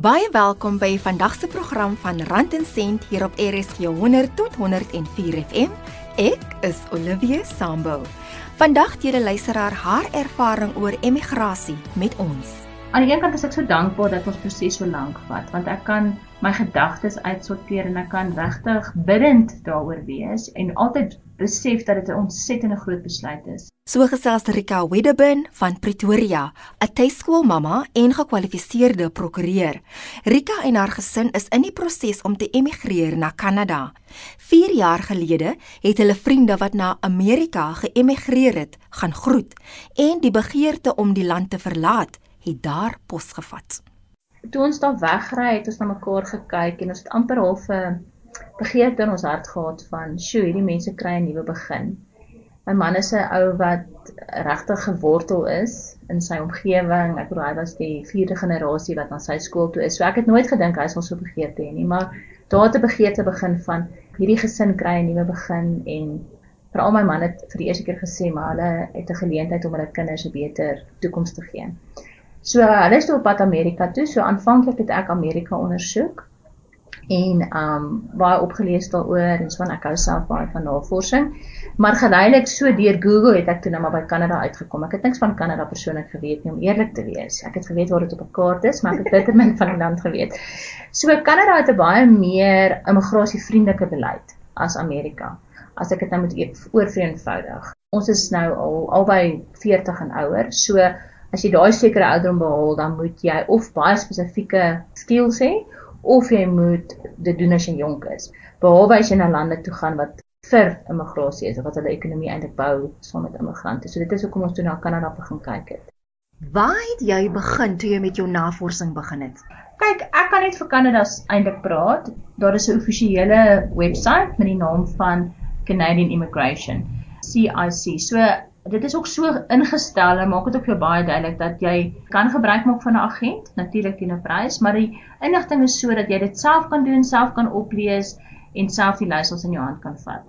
Baie welkom by vandag se program van Rand en Sent hier op RSG 100 tot 104 FM. Ek is Olivia Sambo. Vandag deel 'n luisteraar haar ervaring oor emigrasie met ons. Aan die een kant is ek so dankbaar dat ons proses so lank vat, want ek kan my gedagtes uitsorteer en ek kan regtig bidend daaroor wees en altyd besef dat dit 'n ontsettende groot besluit is. So gesels Rika Wedderburn van Pretoria, 'n tuiskoolmamma en gekwalifiseerde prokureur. Rika en haar gesin is in die proses om te emigreer na Kanada. 4 jaar gelede het hulle vriende wat na Amerika geëmigreer het, gaan groet en die begeerte om die land te verlaat het daar posgevat. Toe ons daar wegry het, ons na mekaar gekyk en ons het amper half 'n begeerte in ons hart gehad van, "Sjoe, hierdie mense kry 'n nuwe begin." My man is 'n ou wat regtig gewortel is in sy omgewing. Ek bedoel hy was die vierde generasie wat aan sy skool toe is. So ek het nooit gedink hy sal so begeerte hê nie, maar daar het 'n begeerte begin van hierdie gesin kry 'n nuwe begin en veral my man het vir die eerste keer gesê maar hulle het 'n geleentheid om hulle kinders 'n beter toekoms te gee. So hulle is toe op pad Amerika toe. So aanvanklik het ek Amerika ondersoek en um baie opgelees daaroor en so van ek hou self baie van navorsing. Maar geleidelik so deur Google het ek toe nou maar by Kanada uitgekom. Ek het niks van Kanada persoonlik geweet nie om eerlik te wees. Ek het geweet waar dit op 'n kaart is, maar ek het bitter min van die land geweet. So Kanada het 'n baie meer immigrasievriendelike beleid as Amerika. As ek dit nou moet oorvereenvoudig. Ons is nou al albei 40 en ouer. So as jy daai sekere ouderdom behaal, dan moet jy of baie spesifieke skills hê of jy moet dit doen as jy jonk is. Behalwe as jy na lande toe gaan wat vir immigrasie is of wat hulle ekonomie eintlik bou saam met immigrante. So dit is hoekom ons toe na Kanada begin kyk het. Waar het jy begin toe jy met jou navorsing begin het? Kyk, ek kan net vir Kanada eintlik praat. Daar is 'n offisiële webwerf met die naam van Canadian Immigration, CIC. So dit is ook so ingestel en maak dit ook vir baie duidelik dat jy kan gebruik maak van 'n agent, natuurlik teen 'n prys, maar die inligting is sodat jy dit self kan doen, self kan oplees en self die leiersels in jou hand kan vat.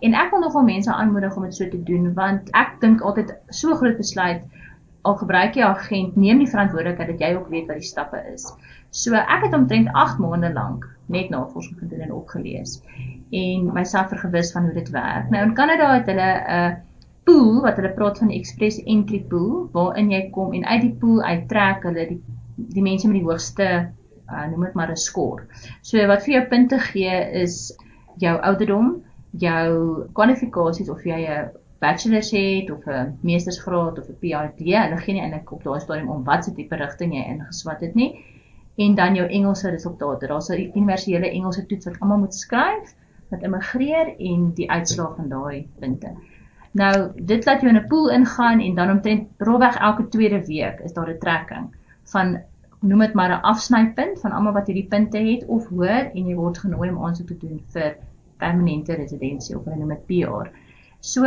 En ek wil nogal mense aanmoedig om dit so te doen want ek dink altyd so groot besluit al gebruik jy 'n agent, neem die verantwoordelikheid dat jy ook weet wat die stappe is. So ek het omtrent 8 maande lank net navorsing gedoen en opgelees en myself vergewis van hoe dit werk. Nou in Kanada het hulle 'n uh, pool wat hulle praat van express entry pool waarin jy kom en uit die pool uittrek hulle die die mense met die hoogste uh, noem dit maar 'n score. So wat vir jou punte gee is jou ouderdom, jou kwalifikasies of jy 'n bachelor's het of 'n meestersgraad of 'n PhD. Hulle gee nie eintlik op daai stadium om watse tipe rigting jy ingeswat het nie. En dan jou Engelse resultate. Daar's 'n universele Engelse toets wat almal moet skryf wat immigreer en die uitslae van daai punte. Nou, dit laat jou in 'n pool ingaan en dan omtrent rolweg elke tweede week is daar 'n trekking van noem dit maar 'n afsnypunt van almal wat hierdie punte het of hoor en jy word genooi om aansoek te doen vir permanente residensie of hulle noem dit PR. So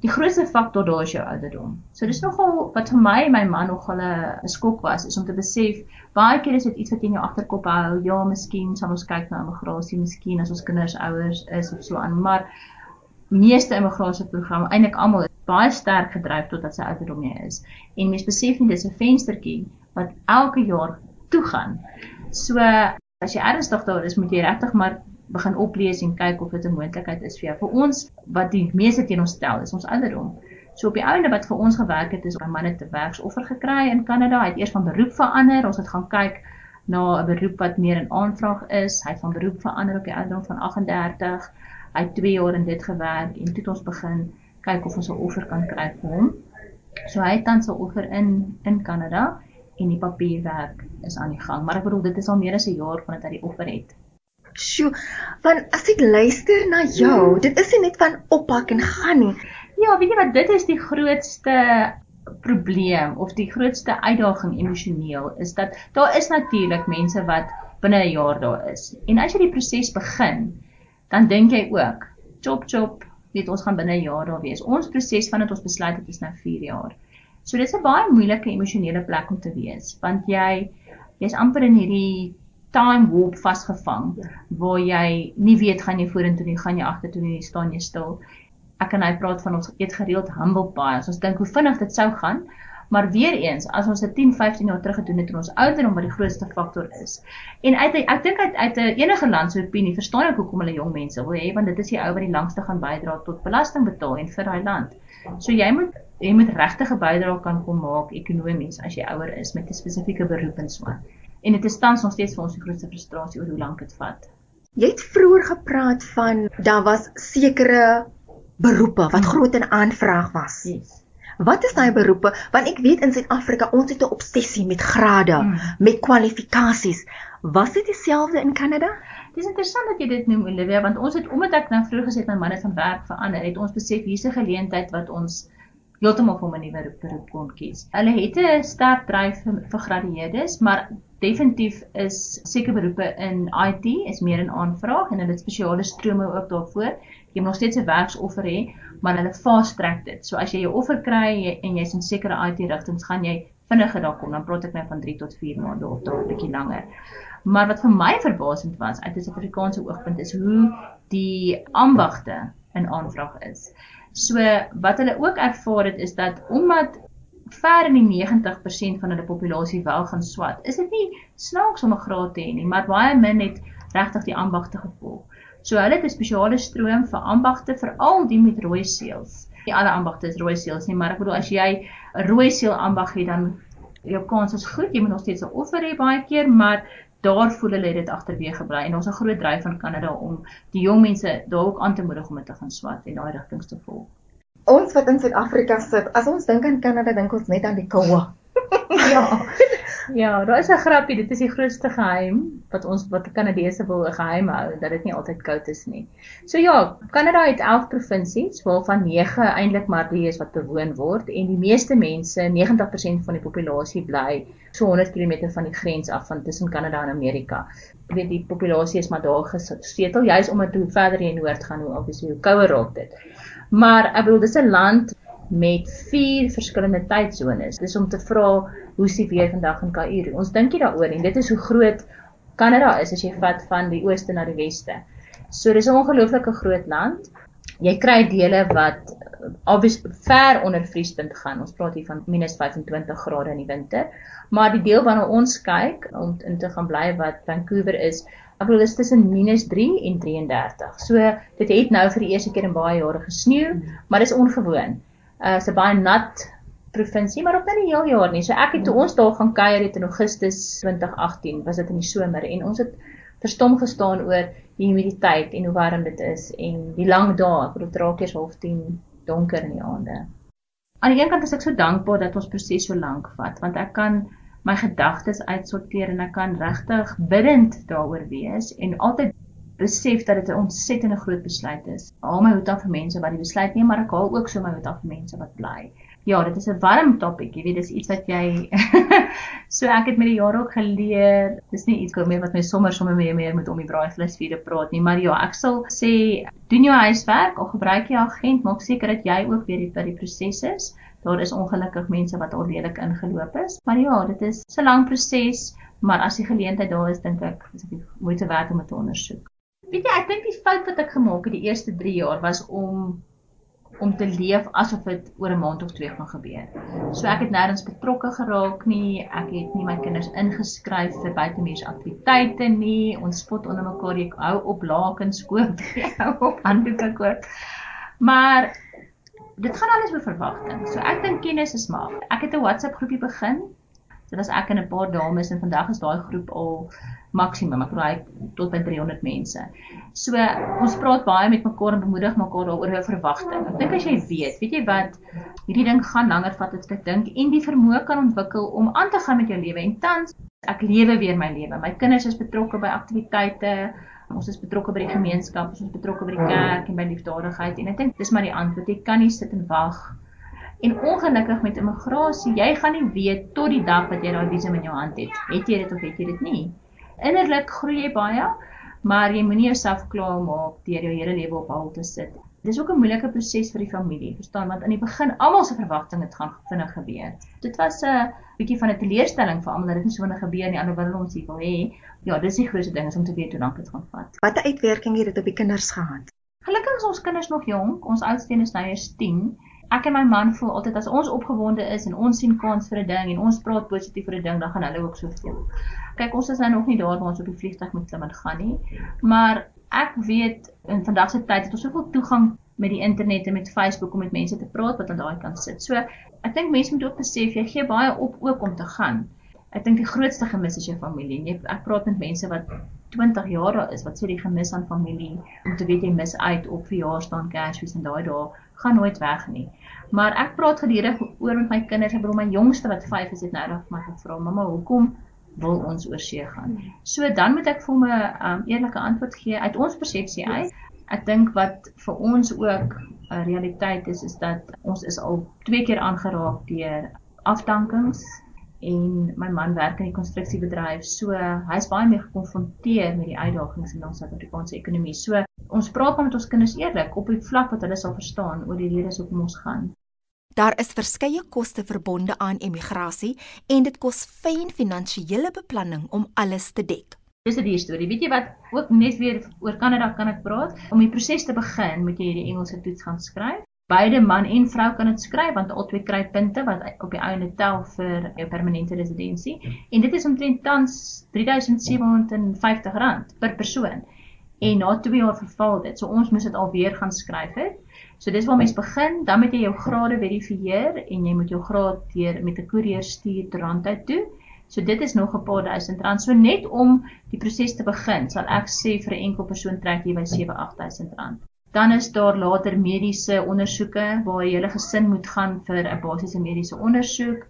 die grootste faktor daar is jou ouderdom. So dis nogal wat vir my en my man nogal 'n skok was is om te besef baie keer is dit iets wat in jou agterkop hou. Ja, miskien sal ons kyk na immigrasie, miskien as ons kinders ouers is of so aan, maar meeste immigrasieprogramme eintlik almal baie sterk gedryf totdat sy ouderdom jy is. En mens besef nie dis 'n venstertjie wat elke jaar toe gaan. So as jy ernstig daar is, moet jy regtig maar begin oplees en kyk of dit 'n moontlikheid is vir jou. Vir ons wat die meeste teen ons stel is ons ouderdom. So op die einde wat vir ons gewerk het is 'n man te werksoffer gekry in Kanada. Hy het eers van beroep verander. Ons het gaan kyk na 'n beroep wat meer in aanvraag is. Hy het van beroep verander op die ouderdom van 38 hy het 2 jaar in dit gewerk en toe het ons begin kyk of ons 'n offer kan kry vir hom. So hy het tans 'n offer in in Kanada en die papierwerk is aan die gang. Maar ek bedoel dit is al meer as 'n jaar vandat hy die offer het. Sjoe, want as ek luister na jou, dit is nie net van oppak en gaan nie. Ja, weet jy wat, dit is die grootste probleem of die grootste uitdaging emosioneel is dat daar is natuurlik mense wat binne 'n jaar daar is. En as jy die proses begin, dan dink jy ook, chop chop, weet ons gaan binne 'n jaar daar wees. Ons proses vandat ons besluit het is nou 4 jaar. So dis 'n baie moeilike emosionele plek om te wees, want jy jy's amper in hierdie time warp vasgevang waar jy nie weet gaan jy vorentoe nie, gaan jy agtertoe nie, staan jy stil. Ek en hy praat van ons eet gereeld humble pie. Ons dink hoe vinnig dit sou gaan, Maar weer eens, as ons dit 10, 15 jaar terug gedoen het en ons ouderdom wat die grootste faktor is. En uit ek dink uit uit 'n enige land se opinie verstaan ek hoekom hulle jong mense wil hê want dit is die ou wat die langste gaan bydra tot belasting betaal en vir daai land. So jy moet jy moet regtig 'n bydrae kan kom maak ekonomies as jy ouer is met 'n spesifieke beroep en so. En dit is tans nog steeds vir ons die grootste frustrasie oor hoe lank dit vat. Jy het vroeër gepraat van daar was sekere beroepe wat hmm. groot in aanvraag was. Yes. Wat is daai beroepe? Want ek weet in Suid-Afrika ons het 'n obsessie met grade, hmm. met kwalifikasies. Was dit dieselfde in Kanada? Dis interessant dat jy dit noem Olivia, want ons het omdat ek nou vroeër gesê het my man het van werk verander, het ons besef hier's 'n geleentheid wat ons heeltemal vir 'n nuwe beroep kon kies. Hulle het 'n sterk dryf vir, vir gradueerdes, maar definitief is sekere beroepe in IT is meer in aanvraag en hulle het spesiale strome ook daarvoor. Jy moet nog steeds 'n werksoffer hê, maar hulle fast track dit. So as jy jou offer kry en jy's in sekere IT rigtings, gaan jy vinniger daar kom. Dan praat ek nou van 3 tot 4 maande of dalk 'n bietjie langer. Maar wat vir my verbasend was uit 'n Suid-Afrikaanse oogpunt is hoe die ambagte in aanvraag is. So wat hulle ook ervaar het is dat omdat ver in die 90% van hulle populasie wel gaan swat, is dit nie snaaks om 'n graad te hê nie, maar baie min het regtig die ambagte gevolg. So hulle het 'n spesiale stroom vir ambagte, veral die met rooi seels. Nie alle ambagte is rooi seels nie, maar ek bedoel as jy 'n rooi seel ambag het dan jou kans is goed. Jy moet nog steeds 'n offer hê baie keer, maar daar voel hulle dit agterweë gebly en ons 'n groot dryf van Kanada om die jong mense daar ook aan te moedig om dit te gaan swat en daai rigtings te volg. Ons wat in Suid-Afrika sit, as ons dink aan Kanada, dink ons net aan die koue. ja. Ja, daar is 'n grappie, dit is die grootste geheim wat ons wat Kanadese wil geheim hou dat dit nie altyd koud is nie. So ja, Kanada het 11 provinsies waarvan 9 eintlik maar die is wat bewoon word en die meeste mense, 90% van die populasie bly so 100 km van die grens af van tussen Kanada en Amerika. Ek weet die populasie is maar daar gesetel juis omdat hoe verder jy noord gaan, hoe obviously hoe kouer raak dit. Maar ek bedoel dis 'n land met vier verskillende tydsones. Dis om te vra hoe se weer vandag in Kaïro. Ons dink hier daaroor en dit is hoe groot Kanada is as jy vat van die ooste na die weste. So dis 'n ongelooflike groot land. Jy kry dele wat obvious ver onder vriespunt gaan. Ons praat hier van minus 25 grade in die winter. Maar die deel waarna ons kyk om in te gaan bly wat Vancouver is, ek bedoel dis tussen minus 3 en 33. So dit het nou vir die eerste keer in baie jare gesneeu, maar dis ongewoon uh se baie nat provinsie, maar ook nie die hele jaar nie. So ek het toe ons daar gaan kuier het in Augustus 2018, was dit in die somer en ons het verstom gestaan oor die humiditeit en hoe warm dit is en die lang dae, ek bedoel draak eers half 10 donker in die aande. Aan die een kant is ek so dankbaar dat ons proses so lank vat, want ek kan my gedagtes uitsorteer en ek kan regtig biddend daaroor wees en altyd besef dat dit 'n ontsettende groot besluit is. Haal my hoed af vir mense wat die besluit neem, maar ek haal ook so my hoed af vir mense wat bly. Ja, dit is 'n warm topik, jy weet, dis iets wat jy so ek het met die jare ook geleer. Dis nie iets meer wat my sommer sommer meer meer met om die braaivleis vir te praat nie, maar ja, ek sal sê doen jou huiswerk, al gebruik jy agent, maak seker dat jy ook weet wat die proses is. Daar is ongelukkig mense wat al redelik ingeloop is, maar ja, dit is 'n lang proses, maar as die geleentheid daar is, dink ek is dit moeite werd om dit te ondersoek. Weet jy, ek dink die fout wat ek gemaak het die eerste 3 jaar was om om te leef asof dit oor 'n maand of twee gaan gebeur. So ek het nêrens betrokke geraak nie. Ek het nie my kinders ingeskryf vir buitemuurse aktiwiteite nie. Ons spot onder mekaar ek hou op lakens koop, hou op handdoeke koop. Maar dit gaan alles oor verwagting. So ek dink kennis is mag. Ek het 'n WhatsApp groepie begin. Dit was ek en 'n paar dames en vandag is daai groep al maksimum. Ek raai tot by 300 mense. So ons praat baie met mekaar en bemoedig mekaar oor 'n verwagting. Ek dink as jy weet, weet jy wat hierdie ding gaan langer vat as ek dink en die vermoë kan ontwikkel om aan te gaan met jou lewe en tans ek lewe weer my lewe. My kinders is betrokke by aktiwiteite. Ons is betrokke by die gemeenskap, ons is betrokke by die kerk en by liefdadigheid en ek dink dis maar die antwoord. Jy kan nie sit en wag En ongelukkig met immigrasie, jy gaan nie weet tot die dag wat jy daai visum in jou hand het. Het jy dit of het jy dit nie? Innerlik groei jy baie, maar jy moenie jouself klaar maak deur jou hele lewe op hul te sit. Dis ook 'n moeilike proses vir die familie, verstaan, want aan die begin almal se verwagtinge het gaan vinnig gebeur. Dit was 'n bietjie van 'n teleurstelling vir almal dat dit nie so vinnig gebeur nie, alhoewel ons dit wil hê. Ja, dis die grootste ding is om te weet hoe lank dit gaan vat. Watter uitwerking het dit op die kinders gehad? Gelukkig is ons kinders nog jonk. Ons oudste is nou eers 10 ek en my man voel altyd as ons opgewonde is en ons sien kans vir 'n ding en ons praat positief vir 'n ding, dan gaan hulle ook so voel. Kyk, ons is nou nog nie daar waar ons op die vliegtuig moet klim en gaan nie, maar ek weet in vandag se tyd het ons soveel toegang met die internet en met Facebook om met mense te praat wat aan daai kant sit. So, ek dink mense moet ook besef jy gee baie op ook om te gaan. Ek dink die grootste gemis is jou familie. Jy ek praat met mense wat 20 jaar daar is wat sê die gemis aan familie om te weet jy mis uit op verjaarsdae, Kersfees en daai dae gaan nooit weg nie. Maar ek praat gedurig oor met my kinders, ek bedoel my jongste wat 5 is het nou net vir my gevra, "Mamma, hoekom wil ons oor see gaan?" So dan moet ek vir hom 'n um, eerlike antwoord gee uit ons persepsie uit. Ek dink wat vir ons ook 'n realiteit is is dat ons is al twee keer aangeraak deur afdankings en my man werk in die konstruksiebedryf. So hy's baie meer gekonfronteer met die uitdagings in ons Suid-Afrikaanse ekonomie. So ons praat met ons kinders eerlik op die vlak wat hulle sal verstaan oor die redes hoekom ons gaan. Daar is verskeie koste verbonde aan emigrasie en dit kos fyn finansiële beplanning om alles te dek. Dis 'n duur storie. Weet jy wat? Ook net weer oor Kanada kan ek praat. Om die proses te begin, moet jy hierdie Engelse toets gaan skryf beide man en vrou kan dit skryf want albei kry punte wat op die einde tel vir jou permanente residensie en dit is omtrent tans R3750 per persoon. En na 2 jaar verval dit. So ons moet dit alweer gaan skryf het. So dis waar mens begin, dan moet jy jou grade verifieer en jy moet jou graad deur met 'n koerier stuur Toronto toe. So dit is nog 'n paar duisend rand. So net om die proses te begin, sal ek sê vir 'n enkel persoon trek jy by 7-8000 rand. Dan is daar later mediese ondersoeke waar jy hele gesin moet gaan vir 'n basiese mediese ondersoek.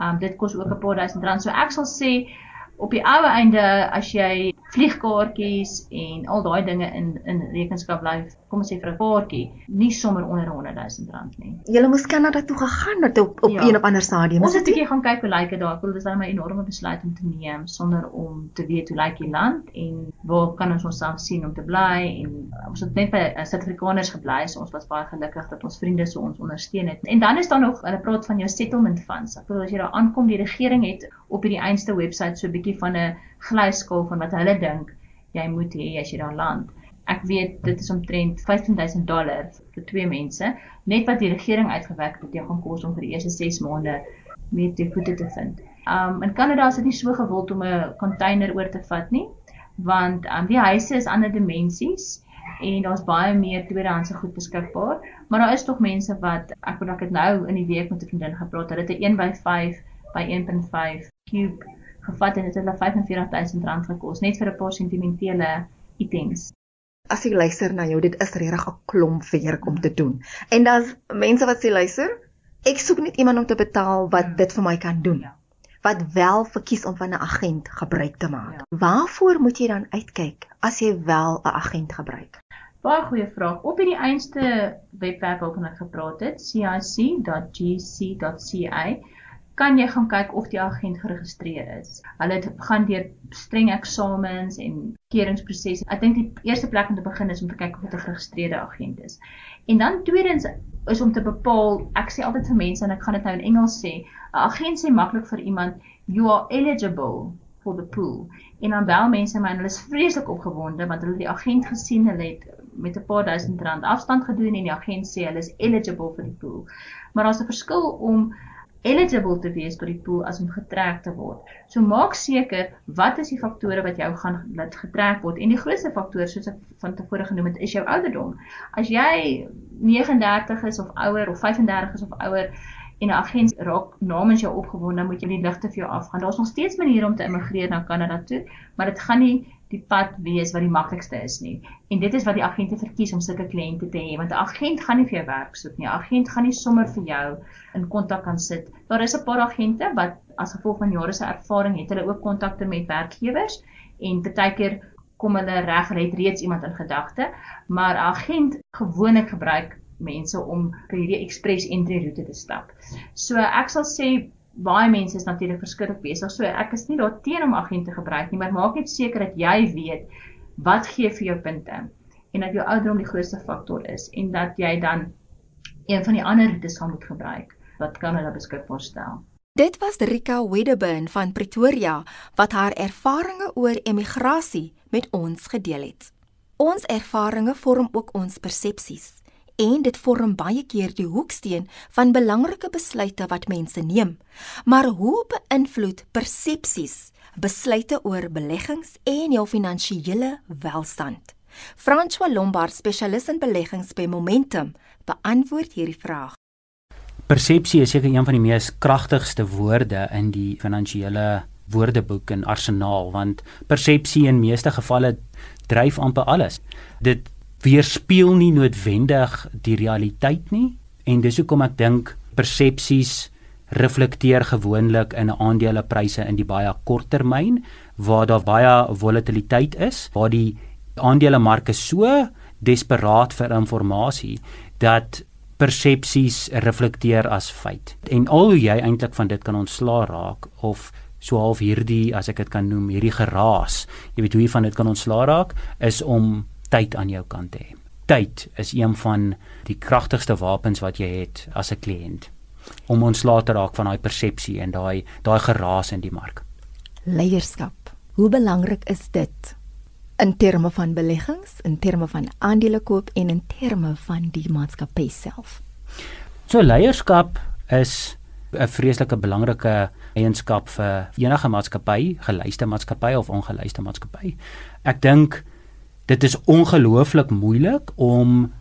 Um dit kos ook 'n paar duisend rand. So ek sal sê op die ou einde as jy vliegkaartjies en al daai dinge in in rekenskap bly, kom ons sê vir 'n paartjie, nie sommer onder 100 000 rand nie. Jy moes Kanada toe gegaan het op op ja. een of ander stadium. Ons het 'n bietjie gaan kyk hoe lyk dit daar. Ek bedoel dis nou 'n enorme besluit om te neem sonder om te weet hoe lyk die land en waar kan ons onsself sien om te bly en ons het net by Suid-Afrikaners gebly, so ons was baie gelukkig dat ons vriende so ons ondersteun het. En dan is daar nog hulle praat van jou settlement funds. Ek bedoel as jy daar aankom, die regering het op hierdie einste webwerf so 'n bietjie van 'n glyskaal van wat hulle dink jy moet hê as jy daar land. Ek weet dit is omtrent 15000 dollar vir twee mense, net wat die regering uitgewerk het wat jy gaan kos om vir die eerste 6 maande meer te voete te vind. Um in Kanada is dit nie so gewild om 'n container oor te vat nie, want um die huise is ander dimensies en daar's baie meer tweedehandse goed beskikbaar, maar daar is tog mense wat ek wil ek het nou in die week met 'n vriendin gepraat, hulle het 'n 1 by 5 by 1.5 cube gevat en dit het hulle 45000 rand gekos net vir 'n paar sentimentele items. As jy luister na jou, dit is regtig 'n klomp werk om te doen. En daar's mense wat sê luister, ek soek net iemand om te betaal wat ja. dit vir my kan doen. Ja. Wat wel verkies om van 'n agent gebruik te maak. Ja. Waarvoor moet jy dan uitkyk as jy wel 'n agent gebruik? Baie goeie vraag. Op hierdie einste webwerf waarvan ek gepraat het, cic.gc.ca kan jy gaan kyk of die agent geregistreer is. Hulle gaan deur streng eksamens en keringprosesse. Ek dink die eerste plek om te begin is om te kyk of dit 'n geregistreerde agent is. En dan tweedens is om te bepaal, ek sê altyd vir mense en ek gaan dit nou in Engels sê, 'n agent sê maklik vir iemand you are eligible for the pool. En dan bel mense my en hulle is vreeslik opgewonde want hulle het die agent gesien, hulle het met 'n paar duisend rand afstand gedoen en die agent sê hulle is eligible vir die pool. Maar daar's 'n verskil om eligible te wees tot die pool as om getrek te word. So maak seker wat is die faktore wat jou gaan laat getrek word en die grootste faktor soos ek van tevore genoem het is jou ouderdom. As jy 39 is of ouer of 35 is of ouer en 'n agent raak namens jou opgewonde, moet jy die ligte vir jou afgaan. Daar's nog steeds maniere om te immigreer na Kanada toe, maar dit gaan nie die pad wees wat die maklikste is nie. En dit is wat die agente verkies om sulke kliënte te hê, want 'n agent gaan nie vir jou werk soek nie. 'n Agent gaan nie sommer vir jou in kontak kan sit. Daar is 'n paar agente wat as gevolg van jare se ervaring het hulle ook kontakte met werkgewers en partykeer kom hulle reg red reeds iemand in gedagte, maar 'n agent gewoonlik gebruik mense om vir hierdie express entry roete te stap. So ek sal sê baie mense is natuurlik verskriklik besig. So ek is nie daar teen om agente gebruik nie, maar maak net seker dat jy weet wat gee vir jou punte en dat jou ouderdom die grootste faktor is en dat jy dan een van die ander roetes gaan moet gebruik wat Kanada beskikbaar stel. Dit was Rika Wedderburn van Pretoria wat haar ervarings oor emigrasie met ons gedeel het. Ons ervarings vorm ook ons persepsies en dit vorm baie keer die hoeksteen van belangrike besluite wat mense neem. Maar hoe beïnvloed persepsies besluite oor beleggings en jou finansiële welstand? François Lombard, spesialis in beleggings by Momentum, beantwoord hierdie vraag. Persepsie is seker een van die mees kragtigste woorde in die finansiële woordeboek en arsenaal want persepsie in meeste gevalle dryf amper alles. Dit weerspieël nie noodwendig die realiteit nie en dis hoekom ek dink persepsies reflekteer gewoonlik in aandelepryse in die baie kort termyn waar daar baie volatiliteit is waar die aandelemarke so desperaat vir inligting dat persepsies reflekteer as feit. En al hoe jy eintlik van dit kan ontslaa raak of so half hierdie as ek dit kan noem hierdie geraas jy weet hoe jy van dit kan ontslaa raak is om tyd aan jou kant te hê. Tyd is een van die kragtigste wapens wat jy het as 'n kliënt om ontslae te raak van daai persepsie en daai daai geraas in die mark. Leierskap. Hoe belangrik is dit in terme van beleggings, in terme van aandelekoop en in terme van die maatskappy self? So leierskap is 'n vreeslike belangrike eienskap vir enige maatskappy, geluiste maatskappy of ongeluiste maatskappy. Ek dink dit is ongelooflik moeilik om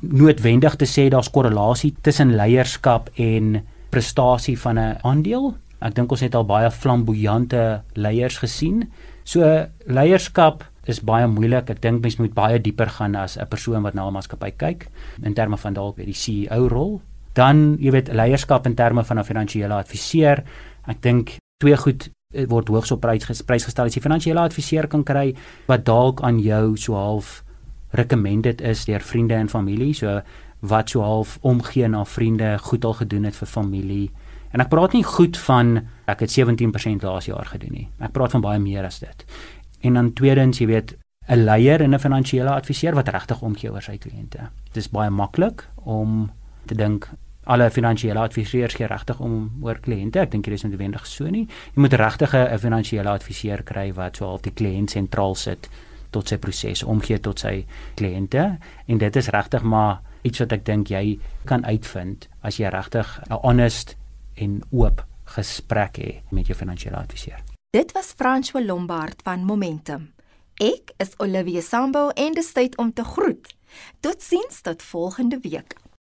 noodwendig te sê daar's korrelasie tussen leierskap en prestasie van 'n aandeel. Ek dink ons het al baie flamboyante leiers gesien. So leierskap is baie moeilik. Ek dink mens moet baie dieper gaan as 'n persoon wat na 'n maatskappy kyk in terme van dalk die CEO rol. Dan, jy weet, leierskap in terme van 'n finansiële adviseur. Ek dink twee goed word hoogs op prys prys gestel. As jy finansiële adviseur kan kry wat dalk aan jou so half recommended is deur vriende en familie so wat so half omgee na vriende goed al gedoen het vir familie. En ek praat nie goed van ek het 17% laas jaar gedoen nie. Ek praat van baie meer as dit. En dan tweedens jy weet 'n leier en 'n finansiële adviseur wat regtig omgee oor sy kliënte. Dit is baie maklik om te dink alle finansiële adviseurs gee regtig om oor kliënte. Ek dink dit is noodwendig so nie. Jy moet regtig 'n finansiële adviseur kry wat so half die kliënt sentraal sit tot sy proses omgee tot sy kliënte en dit is regtig maar iets wat ek dink jy kan uitvind as jy regtig 'n honest en oop gesprek het met jou finansiële adviseur. Dit was François Lombard van Momentum. Ek is Olivia Sambo en dit is tyd om te groet. Totsiens tot volgende week.